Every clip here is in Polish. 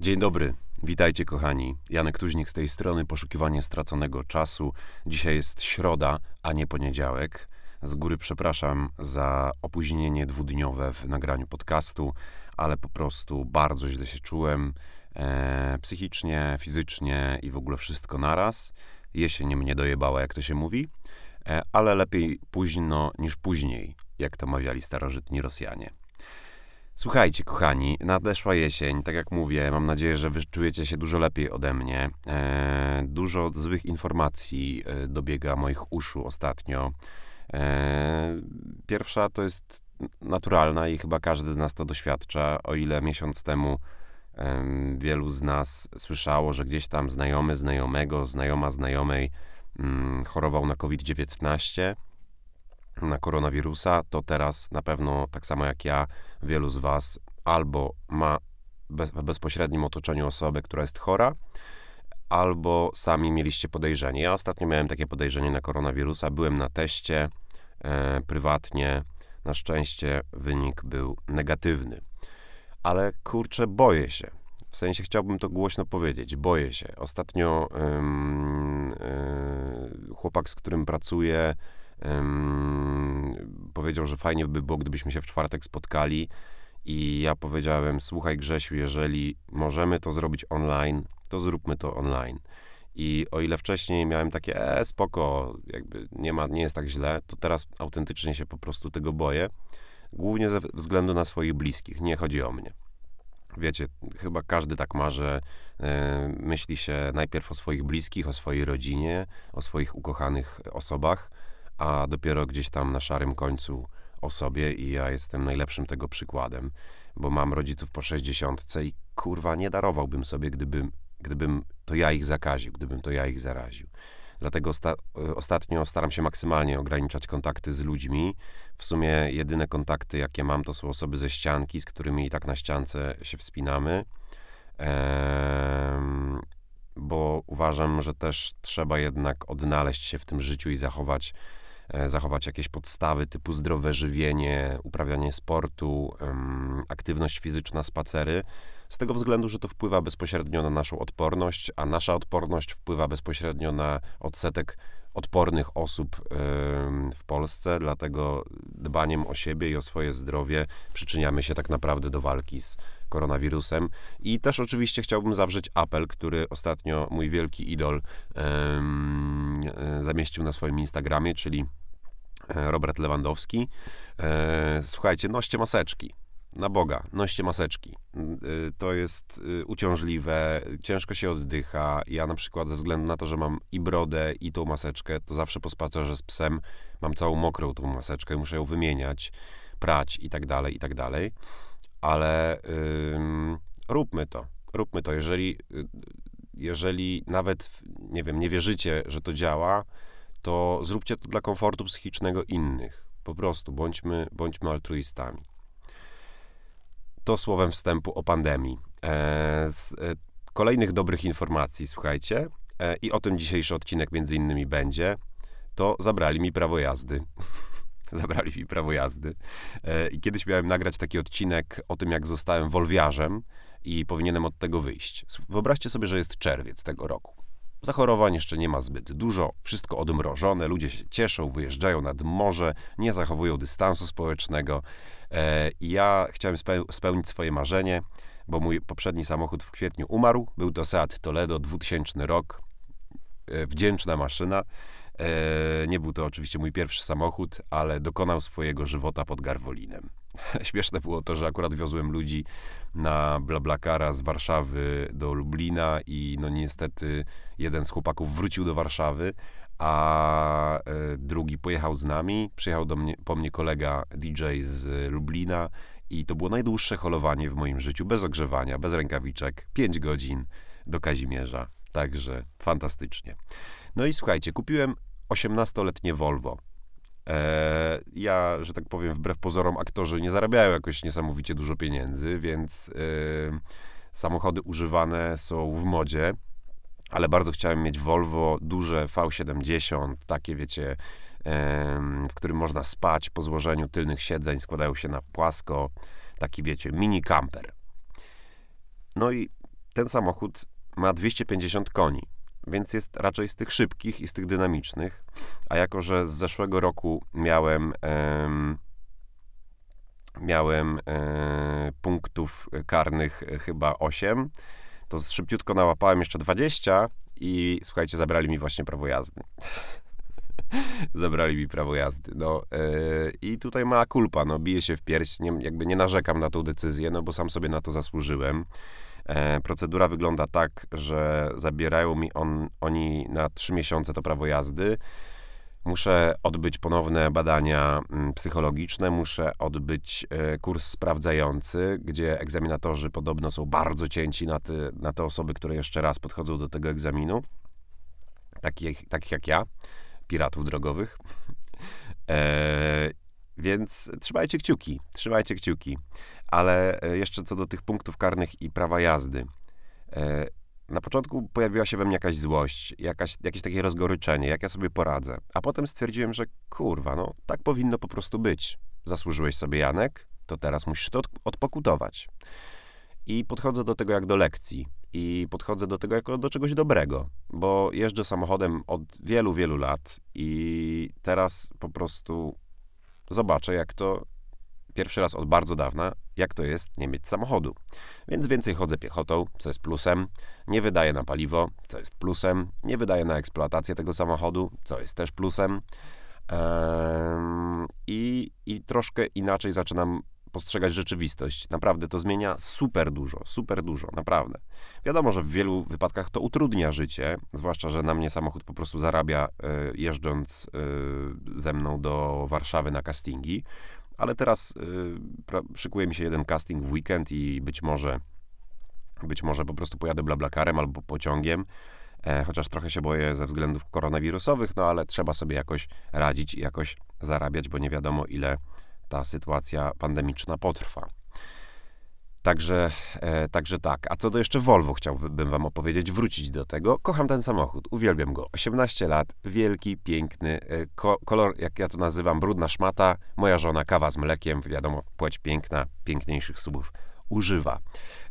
Dzień dobry, witajcie kochani. Janek Tuźnik z tej strony, poszukiwanie straconego czasu. Dzisiaj jest środa, a nie poniedziałek. Z góry przepraszam za opóźnienie dwudniowe w nagraniu podcastu, ale po prostu bardzo źle się czułem. E, psychicznie, fizycznie i w ogóle wszystko naraz. Jesień mnie dojebała, jak to się mówi, e, ale lepiej późno niż później, jak to mawiali starożytni Rosjanie. Słuchajcie, kochani, nadeszła jesień, tak jak mówię, mam nadzieję, że wy czujecie się dużo lepiej ode mnie. E, dużo złych informacji e, dobiega moich uszu ostatnio. E, pierwsza to jest naturalna i chyba każdy z nas to doświadcza, o ile miesiąc temu wielu z nas słyszało, że gdzieś tam znajomy znajomego, znajoma znajomej mm, chorował na COVID-19 na koronawirusa, to teraz na pewno tak samo jak ja, wielu z Was albo ma w bezpośrednim otoczeniu osobę, która jest chora, albo sami mieliście podejrzenie. Ja ostatnio miałem takie podejrzenie na koronawirusa, byłem na teście e, prywatnie. Na szczęście wynik był negatywny. Ale kurczę, boję się. W sensie chciałbym to głośno powiedzieć. Boję się. Ostatnio ym, yy, chłopak, z którym pracuję, powiedział, że fajnie by było, gdybyśmy się w czwartek spotkali. I ja powiedziałem: Słuchaj, Grzesiu, jeżeli możemy to zrobić online, to zróbmy to online. I o ile wcześniej miałem takie, e, spoko, jakby nie, ma, nie jest tak źle, to teraz autentycznie się po prostu tego boję. Głównie ze względu na swoich bliskich, nie chodzi o mnie. Wiecie, chyba każdy tak ma, że e, myśli się najpierw o swoich bliskich, o swojej rodzinie, o swoich ukochanych osobach, a dopiero gdzieś tam na szarym końcu o sobie i ja jestem najlepszym tego przykładem, bo mam rodziców po 60 i kurwa nie darowałbym sobie, gdybym, gdybym to ja ich zakaził, gdybym to ja ich zaraził. Dlatego osta ostatnio staram się maksymalnie ograniczać kontakty z ludźmi. W sumie jedyne kontakty, jakie mam, to są osoby ze ścianki, z którymi i tak na ściance się wspinamy. Bo uważam, że też trzeba jednak odnaleźć się w tym życiu i zachować E, zachować jakieś podstawy typu zdrowe żywienie, uprawianie sportu, aktywność fizyczna, spacery. Z tego względu, że to wpływa bezpośrednio na naszą odporność, a nasza odporność wpływa bezpośrednio na odsetek odpornych osób w Polsce, dlatego dbaniem o siebie i o swoje zdrowie przyczyniamy się tak naprawdę do walki z koronawirusem. I też oczywiście chciałbym zawrzeć apel, który ostatnio mój wielki idol zamieścił na swoim Instagramie, czyli e, Robert Lewandowski. E, słuchajcie, noście maseczki na Boga, noście maseczki. Y, to jest y, uciążliwe, ciężko się oddycha. Ja na przykład ze względu na to, że mam i brodę, i tą maseczkę, to zawsze po spacerze z psem mam całą mokrą tą maseczkę, muszę ją wymieniać, prać i tak dalej, i tak dalej. Ale róbmy to, róbmy to. Jeżeli, y, jeżeli nawet, nie wiem, nie wierzycie, że to działa, to zróbcie to dla komfortu psychicznego innych. Po prostu bądźmy, bądźmy altruistami to słowem wstępu o pandemii. E, z e, kolejnych dobrych informacji, słuchajcie, e, i o tym dzisiejszy odcinek między innymi będzie, to zabrali mi prawo jazdy. zabrali mi prawo jazdy. I kiedyś miałem nagrać taki odcinek o tym, jak zostałem wolwiarzem i powinienem od tego wyjść. Wyobraźcie sobie, że jest czerwiec tego roku. Zachorowań jeszcze nie ma zbyt dużo, wszystko odmrożone, ludzie się cieszą, wyjeżdżają nad morze, nie zachowują dystansu społecznego. E, I ja chciałem spełnić swoje marzenie, bo mój poprzedni samochód w kwietniu umarł. Był to Seat Toledo, 2000 rok. E, wdzięczna maszyna. E, nie był to oczywiście mój pierwszy samochód, ale dokonał swojego żywota pod Garwolinem. Śmieszne było to, że akurat wiozłem ludzi na Blablakara z Warszawy do Lublina i no niestety jeden z chłopaków wrócił do Warszawy, a e, drugi pojechał z nami. Przyjechał do mnie, po mnie kolega DJ z Lublina i to było najdłuższe holowanie w moim życiu, bez ogrzewania, bez rękawiczek, 5 godzin do Kazimierza. Także fantastycznie. No i słuchajcie, kupiłem 18-letnie Volvo. E, ja, że tak powiem, wbrew pozorom, aktorzy nie zarabiają jakoś niesamowicie dużo pieniędzy, więc e, samochody używane są w modzie, ale bardzo chciałem mieć Volvo duże V70, takie wiecie, w którym można spać po złożeniu tylnych siedzeń, składają się na płasko, taki wiecie, mini camper. No i ten samochód ma 250 koni, więc jest raczej z tych szybkich i z tych dynamicznych. A jako, że z zeszłego roku miałem. Em, miałem e, punktów karnych chyba 8, to szybciutko nałapałem jeszcze 20 i słuchajcie, zabrali mi właśnie prawo jazdy. zabrali mi prawo jazdy. No, yy, I tutaj ma kulpa, no, bije się w pierś, nie, jakby nie narzekam na tą decyzję, no bo sam sobie na to zasłużyłem. E, procedura wygląda tak, że zabierają mi on, oni na trzy miesiące to prawo jazdy. Muszę odbyć ponowne badania mm, psychologiczne, muszę odbyć e, kurs sprawdzający, gdzie egzaminatorzy podobno są bardzo cięci na te, na te osoby, które jeszcze raz podchodzą do tego egzaminu, takich, takich jak ja, piratów drogowych. E, więc trzymajcie kciuki, trzymajcie kciuki. Ale e, jeszcze co do tych punktów karnych i prawa jazdy. E, na początku pojawiła się we mnie jakaś złość, jakaś, jakieś takie rozgoryczenie, jak ja sobie poradzę. A potem stwierdziłem, że kurwa, no tak powinno po prostu być. Zasłużyłeś sobie, Janek, to teraz musisz to odpokutować. I podchodzę do tego jak do lekcji. I podchodzę do tego jako do czegoś dobrego, bo jeżdżę samochodem od wielu, wielu lat i teraz po prostu zobaczę, jak to pierwszy raz od bardzo dawna, jak to jest nie mieć samochodu. Więc więcej chodzę piechotą, co jest plusem, nie wydaję na paliwo, co jest plusem, nie wydaję na eksploatację tego samochodu, co jest też plusem. I, I troszkę inaczej zaczynam postrzegać rzeczywistość. Naprawdę to zmienia super dużo, super dużo, naprawdę. Wiadomo, że w wielu wypadkach to utrudnia życie, zwłaszcza, że na mnie samochód po prostu zarabia e, jeżdżąc e, ze mną do Warszawy na castingi, ale teraz y, szykuje mi się jeden casting w weekend i być może, być może po prostu pojadę blablakarem albo pociągiem, e, chociaż trochę się boję ze względów koronawirusowych, no ale trzeba sobie jakoś radzić i jakoś zarabiać, bo nie wiadomo ile ta sytuacja pandemiczna potrwa. Także, e, także tak. A co do jeszcze Volvo, chciałbym Wam opowiedzieć, wrócić do tego. Kocham ten samochód, uwielbiam go. 18 lat, wielki, piękny, e, ko kolor, jak ja to nazywam, brudna szmata. Moja żona, kawa z mlekiem, wiadomo, płeć piękna, piękniejszych subów używa.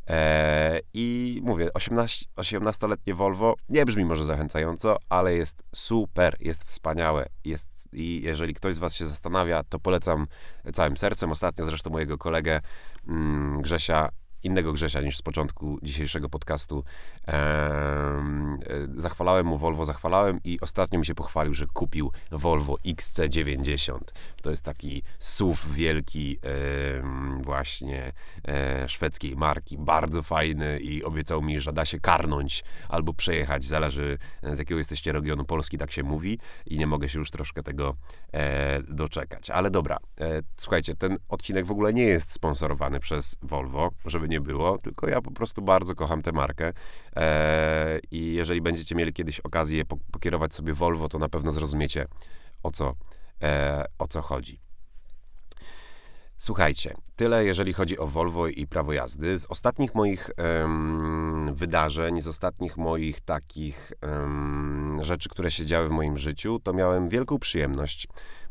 E, I mówię, 18, 18-letnie Volvo nie brzmi może zachęcająco, ale jest super, jest wspaniałe. Jest, I jeżeli ktoś z Was się zastanawia, to polecam całym sercem. Ostatnio zresztą mojego kolegę mm, Grzesia innego Grzesia niż z początku dzisiejszego podcastu. Ehm, zachwalałem mu Volvo, zachwalałem i ostatnio mi się pochwalił, że kupił Volvo XC90. To jest taki SUV wielki właśnie e, szwedzkiej marki, bardzo fajny i obiecał mi, że da się karnąć albo przejechać, zależy z jakiego jesteście regionu Polski, tak się mówi i nie mogę się już troszkę tego e, doczekać. Ale dobra, e, słuchajcie, ten odcinek w ogóle nie jest sponsorowany przez Volvo, żeby nie było, tylko ja po prostu bardzo kocham tę markę e, i jeżeli będziecie mieli kiedyś okazję pokierować sobie Volvo, to na pewno zrozumiecie o co, e, o co chodzi. Słuchajcie, tyle jeżeli chodzi o Volvo i prawo jazdy. Z ostatnich moich wydarzeń, z ostatnich moich takich rzeczy, które się działy w moim życiu, to miałem wielką przyjemność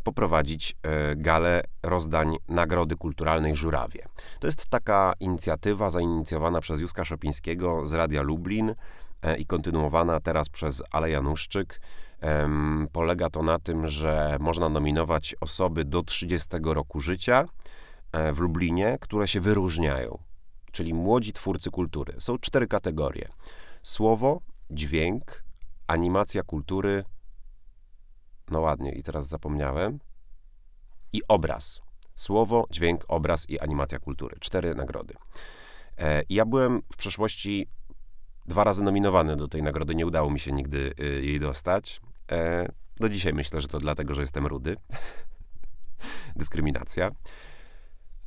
poprowadzić e, galę rozdań Nagrody Kulturalnej Żurawie. To jest taka inicjatywa zainicjowana przez Józka Szopińskiego z Radia Lublin e, i kontynuowana teraz przez Ale Januszczyk. Polega to na tym, że można nominować osoby do 30 roku życia e, w Lublinie, które się wyróżniają, czyli młodzi twórcy kultury. Są cztery kategorie: słowo, dźwięk, animacja kultury, no ładnie, i teraz zapomniałem. I obraz. Słowo, dźwięk, obraz i animacja kultury. Cztery nagrody. E, ja byłem w przeszłości dwa razy nominowany do tej nagrody. Nie udało mi się nigdy y, jej dostać. E, do dzisiaj myślę, że to dlatego, że jestem rudy. Dyskryminacja.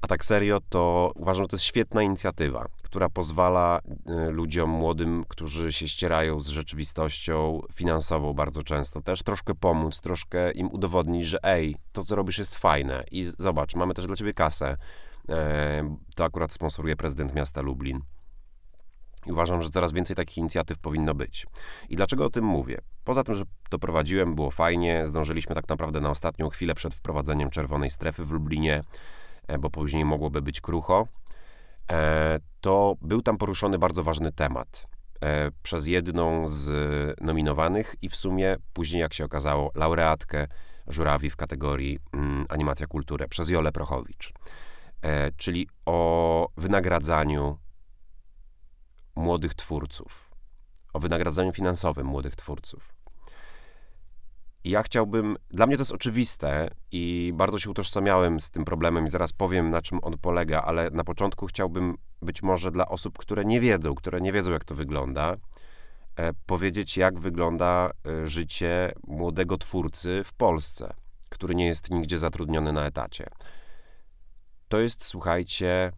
A tak serio, to uważam, że to jest świetna inicjatywa, która pozwala y, ludziom młodym, którzy się ścierają z rzeczywistością finansową bardzo często, też troszkę pomóc, troszkę im udowodnić, że ej, to co robisz jest fajne i zobacz, mamy też dla ciebie kasę. E, to akurat sponsoruje prezydent miasta Lublin. I uważam, że coraz więcej takich inicjatyw powinno być. I dlaczego o tym mówię? Poza tym, że to prowadziłem, było fajnie, zdążyliśmy tak naprawdę na ostatnią chwilę przed wprowadzeniem czerwonej strefy w Lublinie. E, bo później mogłoby być krucho. e, to był tam poruszony bardzo ważny temat e, przez jedną z nominowanych i w sumie później, jak się okazało, laureatkę żurawi w kategorii mm, animacja kulturę przez Jolę Prochowicz. Czyli o wynagradzaniu młodych twórców, o wynagradzaniu finansowym młodych twórców. Ja chciałbym, dla mnie to jest oczywiste i bardzo się utożsamiałem z tym problemem i zaraz powiem, na czym on polega, ale na początku chciałbym być może dla osób, które nie wiedzą, które nie wiedzą, jak to wygląda, e, powiedzieć, jak wygląda e, życie młodego twórcy w Polsce, który nie jest nigdzie zatrudniony na etacie. To jest, słuchajcie,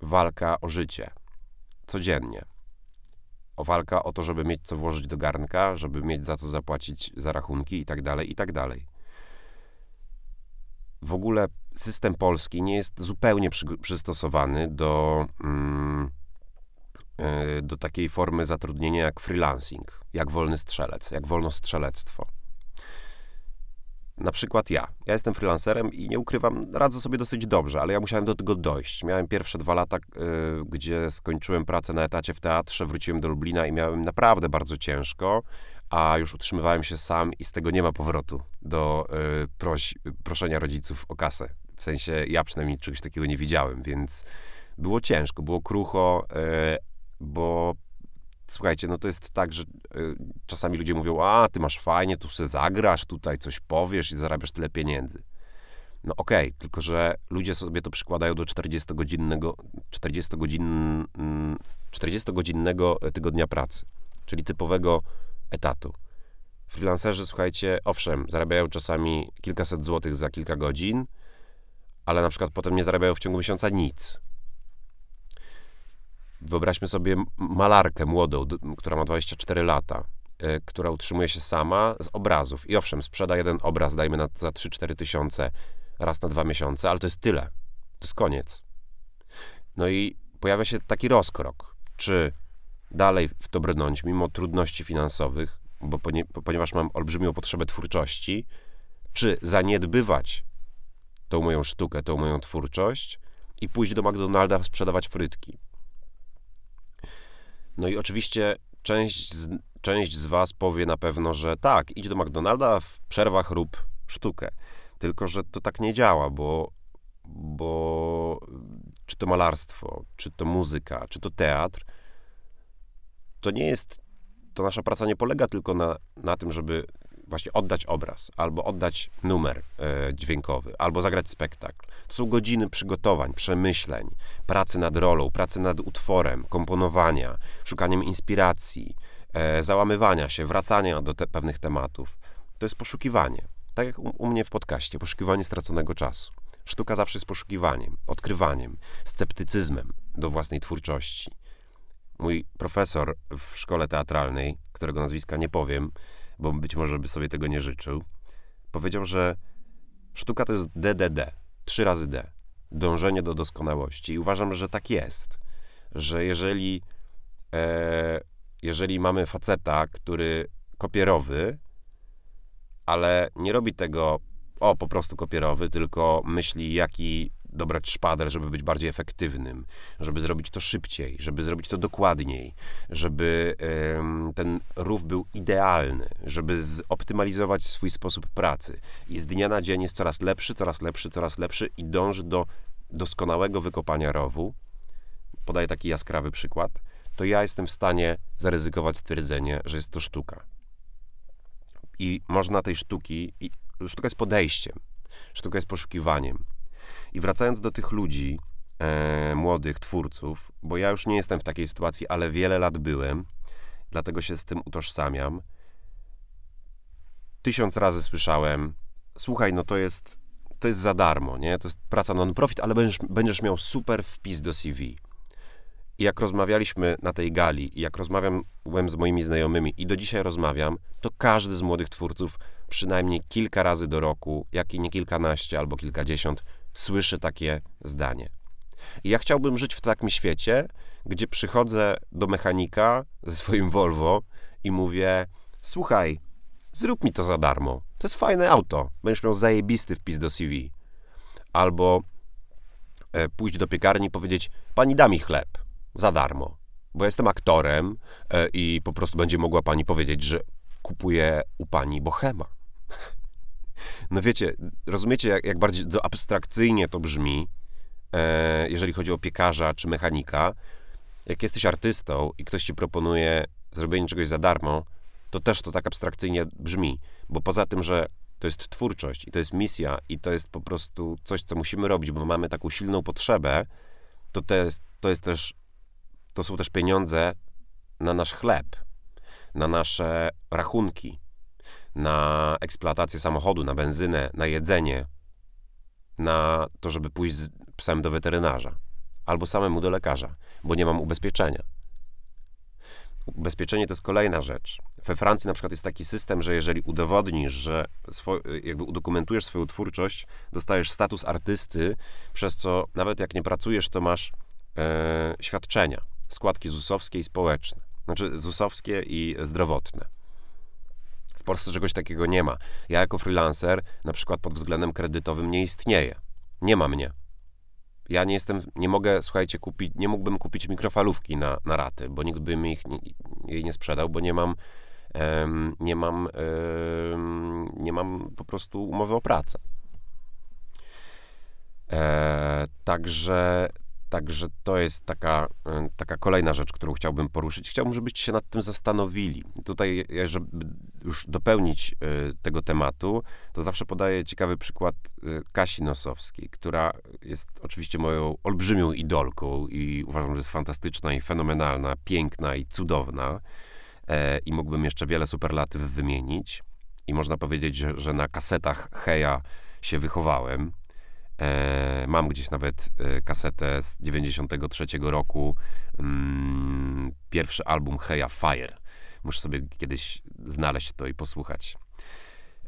walka o życie. Codziennie o walka o to, żeby mieć co włożyć do garnka, żeby mieć za co zapłacić za rachunki i tak dalej, i tak dalej. W ogóle system polski nie jest zupełnie przy, przystosowany do, mm, e, do takiej formy zatrudnienia jak freelancing, jak wolny strzelec, jak wolnostrzelectwo na przykład ja. Ja jestem freelancerem i nie ukrywam, radzę sobie dosyć dobrze, ale ja musiałem do tego dojść. Miałem pierwsze dwa lata, y, gdzie skończyłem pracę na etacie w teatrze, wróciłem do Lublina i miałem naprawdę bardzo ciężko, a już utrzymywałem się sam i z tego nie ma powrotu do y, proś, proszenia rodziców o kasę. W sensie ja przynajmniej czegoś takiego nie widziałem, więc było ciężko, było krucho, y, bo Słuchajcie, no to jest tak, że y, czasami ludzie mówią, a ty masz fajnie, tu się zagrasz, tutaj coś powiesz i zarabiasz tyle pieniędzy. No okej, okay, tylko że ludzie sobie to przykładają do 40-godzinnego 40 godzin, 40-godzinnego tygodnia pracy, czyli typowego etatu. Freelancerzy, słuchajcie, owszem, zarabiają czasami kilkaset złotych za kilka godzin, ale na przykład potem nie zarabiają w ciągu miesiąca nic. Wyobraźmy sobie malarkę młodą, która ma 24 lata, e, która utrzymuje się sama z obrazów. I owszem, sprzeda jeden obraz, dajmy na, za 3-4 tysiące raz na dwa miesiące, ale to jest tyle. To jest koniec. No i pojawia się taki rozkrok. Czy dalej w to brnąć, mimo trudności finansowych, bo ponieważ mam olbrzymią potrzebę twórczości, czy zaniedbywać tą moją sztukę, tą moją twórczość i pójść do McDonalda sprzedawać frytki. No i oczywiście część z, część z Was powie na pewno, że tak, idź do McDonalda, w przerwach rób sztukę. Tylko, że to tak nie działa, bo, bo czy to malarstwo, czy to muzyka, czy to teatr, to nie jest, to nasza praca nie polega tylko na, na tym, żeby właśnie oddać obraz, albo oddać numer e, dźwiękowy, albo zagrać spektakl. To są godziny przygotowań, przemyśleń, pracy nad rolą, pracy nad utworem, komponowania, szukaniem inspiracji, e, załamywania się, wracania do te, pewnych tematów. To jest poszukiwanie. Tak jak u, u mnie w podcaście, poszukiwanie straconego czasu. Sztuka zawsze jest poszukiwaniem, odkrywaniem, sceptycyzmem do własnej twórczości. Mój profesor w szkole teatralnej, którego nazwiska nie powiem, bo być może by sobie tego nie życzył, powiedział, że sztuka to jest DDD, trzy razy D, dążenie do doskonałości. I uważam, że tak jest, że jeżeli, e, jeżeli mamy faceta, który kopierowy, ale nie robi tego o po prostu kopierowy, tylko myśli, jaki dobrać szpadel, żeby być bardziej efektywnym, żeby zrobić to szybciej, żeby zrobić to dokładniej, żeby ten rów był idealny, żeby zoptymalizować swój sposób pracy. I z dnia na dzień jest coraz lepszy, coraz lepszy, coraz lepszy i dąży do doskonałego wykopania rowu. Podaję taki jaskrawy przykład. To ja jestem w stanie zaryzykować stwierdzenie, że jest to sztuka. I można tej sztuki, i sztuka jest podejściem, sztuka jest poszukiwaniem, i wracając do tych ludzi, e, młodych twórców, bo ja już nie jestem w takiej sytuacji, ale wiele lat byłem, dlatego się z tym utożsamiam. Tysiąc razy słyszałem, słuchaj, no to jest, to jest za darmo, nie? To jest praca non-profit, ale będziesz, będziesz miał super wpis do CV. I jak rozmawialiśmy na tej gali, i jak rozmawiałem z moimi znajomymi, i do dzisiaj rozmawiam, to każdy z młodych twórców przynajmniej kilka razy do roku, jak i nie kilkanaście albo kilkadziesiąt, słyszy takie zdanie. I ja chciałbym żyć w takim świecie, gdzie przychodzę do mechanika ze swoim Volvo i mówię: Słuchaj, zrób mi to za darmo. To jest fajne auto. Będziesz miał zajebisty wpis do CV. Albo e, pójść do piekarni i powiedzieć: Pani da mi chleb za darmo, bo jestem aktorem e, i po prostu będzie mogła pani powiedzieć, że kupuje u pani bohema. No wiecie, rozumiecie, jak, jak bardzo abstrakcyjnie to brzmi, e, jeżeli chodzi o piekarza czy mechanika. Jak jesteś artystą i ktoś ci proponuje zrobienie czegoś za darmo, to też to tak abstrakcyjnie brzmi, bo poza tym, że to jest twórczość i to jest misja i to jest po prostu coś, co musimy robić, bo mamy taką silną potrzebę, to, to, jest, to jest też, to są też pieniądze na nasz chleb, na nasze rachunki, na eksploatację samochodu, na benzynę, na jedzenie, na to, żeby pójść z psem do weterynarza albo samemu do lekarza, bo nie mam ubezpieczenia. Ubezpieczenie to jest kolejna rzecz. We Francji na przykład jest taki system, że jeżeli udowodnisz, że swo, jakby udokumentujesz swoją twórczość, dostajesz status artysty, przez co nawet jak nie pracujesz, to masz e, świadczenia, składki ZUS-owskie i społeczne. Znaczy ZUS-owskie i zdrowotne. Polsce czegoś takiego nie ma. Ja jako freelancer, na przykład pod względem kredytowym, nie istnieję. Nie ma mnie. Ja nie jestem, nie mogę, słuchajcie, kupić, nie mógłbym kupić mikrofalówki na, na raty, bo nikt by mi ich jej nie sprzedał, bo nie mam, um, nie mam, um, nie mam po prostu umowy o pracę. E, także, Także to jest taka, e, taka kolejna rzecz, którą chciałbym poruszyć. Chciałbym, żebyście się nad tym zastanowili. Tutaj, żeby już dopełnić e, tego tematu, to zawsze podaję ciekawy przykład e, Kasi Nosowskiej, która jest oczywiście moją olbrzymią idolką i uważam, że jest fantastyczna i fenomenalna, piękna i cudowna. I mógłbym jeszcze wiele superlatyw wymienić. I można powiedzieć, że, na kasetach Heja się wychowałem. E, mam gdzieś nawet e, kasetę z 93 roku. Mm, pierwszy album Heya Fire. Muszę sobie kiedyś znaleźć to i posłuchać.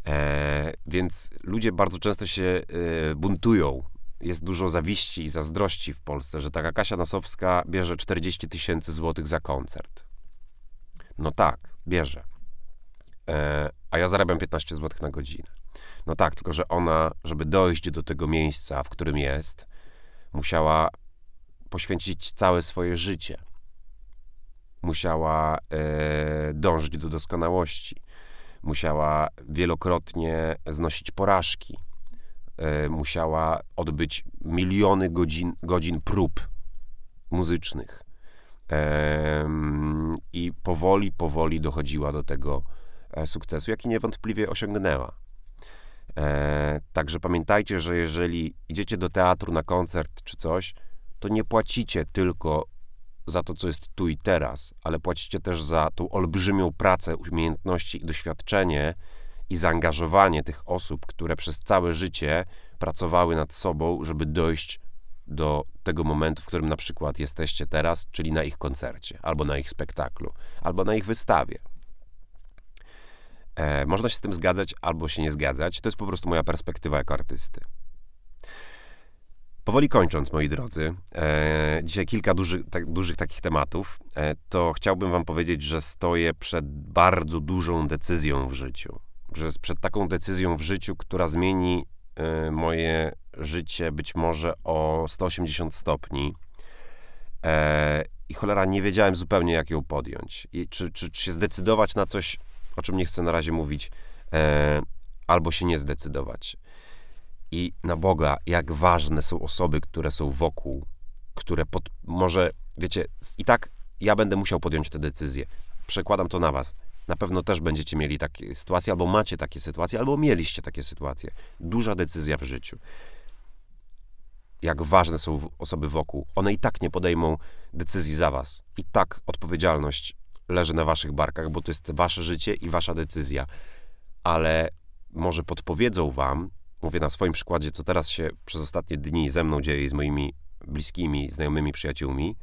E, więc ludzie bardzo często się e, buntują. Jest dużo zawiści i zazdrości w Polsce, że taka Kasia Nosowska bierze 40 tysięcy złotych za koncert. No tak, bierze. E, a ja zarabiam 15 złotych na godzinę. No tak, tylko że ona, żeby dojść do tego miejsca, w którym jest, musiała poświęcić całe swoje życie. Musiała e, dążyć do doskonałości. Musiała wielokrotnie znosić porażki. E, musiała odbyć miliony godzin, godzin prób muzycznych. E, I powoli, powoli dochodziła do tego e, sukcesu, jaki niewątpliwie osiągnęła. E, także pamiętajcie, że jeżeli idziecie do teatru na koncert czy coś, to nie płacicie tylko za to, co jest tu i teraz, ale płacicie też za tą olbrzymią pracę, umiejętności i doświadczenie i zaangażowanie tych osób, które przez całe życie pracowały nad sobą, żeby dojść do tego momentu, w którym na przykład jesteście teraz, czyli na ich koncercie, albo na ich spektaklu, albo na ich wystawie. E, można się z tym zgadzać albo się nie zgadzać. To jest po prostu moja perspektywa jako artysty. Powoli kończąc, moi drodzy, e, dzisiaj kilka duży, tak, dużych takich tematów, e, to chciałbym Wam powiedzieć, że stoję przed bardzo dużą decyzją w życiu. Że przed taką decyzją w życiu, która zmieni e, moje życie być może o 180 stopni. E, I cholera, nie wiedziałem zupełnie, jak ją podjąć. I czy, czy, czy się zdecydować na coś o czym nie chcę na razie mówić, e, albo się nie zdecydować. I na Boga, jak ważne są osoby, które są wokół, które pod, może, wiecie, i tak ja będę musiał podjąć tę decyzję. Przekładam to na was. Na pewno też będziecie mieli takie sytuacje, albo macie takie sytuacje, albo mieliście takie sytuacje. Duża decyzja w życiu. Jak ważne są osoby wokół. One i tak nie podejmą decyzji za was. I tak odpowiedzialność leży na waszych barkach, bo to jest wasze życie i wasza decyzja. Ale może podpowiedzą wam, mówię na swoim przykładzie, co teraz się przez ostatnie dni ze mną dzieje i z moimi bliskimi, znajomymi, przyjaciółmi,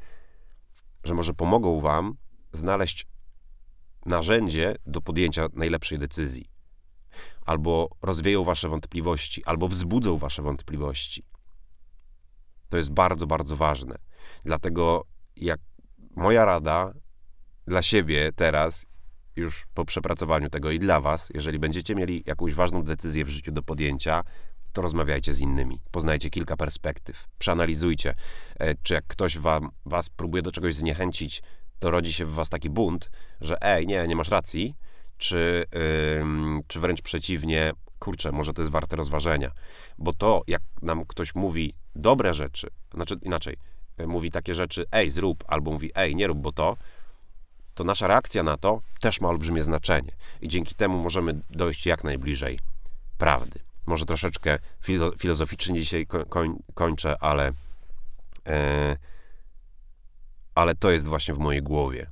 że może pomogą wam znaleźć narzędzie do podjęcia najlepszej decyzji. Albo rozwieją wasze wątpliwości, albo wzbudzą wasze wątpliwości. To jest bardzo, bardzo ważne. Dlatego jak moja rada dla siebie teraz, już po przepracowaniu tego i dla Was, jeżeli będziecie mieli jakąś ważną decyzję w życiu do podjęcia, to rozmawiajcie z innymi, poznajcie kilka perspektyw, przeanalizujcie, e, czy jak ktoś wam, was próbuje do czegoś zniechęcić, to rodzi się w was taki bunt, że ej, nie, nie masz racji, czy, ym, czy wręcz przeciwnie, kurczę, może to jest warte rozważenia. Bo to, jak nam ktoś mówi dobre rzeczy, znaczy inaczej, y, mówi takie rzeczy, ej, zrób, albo mówi, ej, nie rób, bo to, to nasza reakcja na to też ma olbrzymie znaczenie. I dzięki temu możemy dojść jak najbliżej prawdy. Może troszeczkę filo filozoficznie dzisiaj koń, kończę, ale, e, ale to jest właśnie w mojej głowie.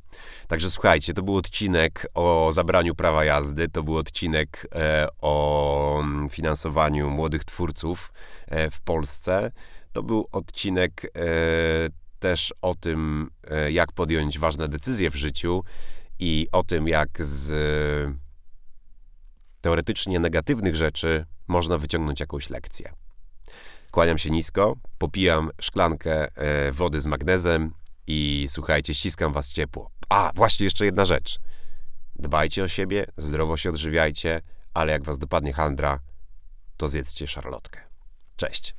Także słuchajcie, to był odcinek o zabraniu prawa jazdy, to był odcinek e, o mm, finansowaniu młodych twórców e, w Polsce. To był odcinek e, też o tym, e, jak podjąć ważne decyzje w życiu i o tym, jak z teoretycznie negatywnych rzeczy można wyciągnąć jakąś lekcję. Kłaniam się nisko, popijam szklankę e, wody z magnezem i słuchajcie, ściskam was ciepło. A, właśnie jeszcze jedna rzecz. Dbajcie o siebie, zdrowo się odżywiajcie, ale jak was dopadnie handra, to zjedzcie szarlotkę. Cześć.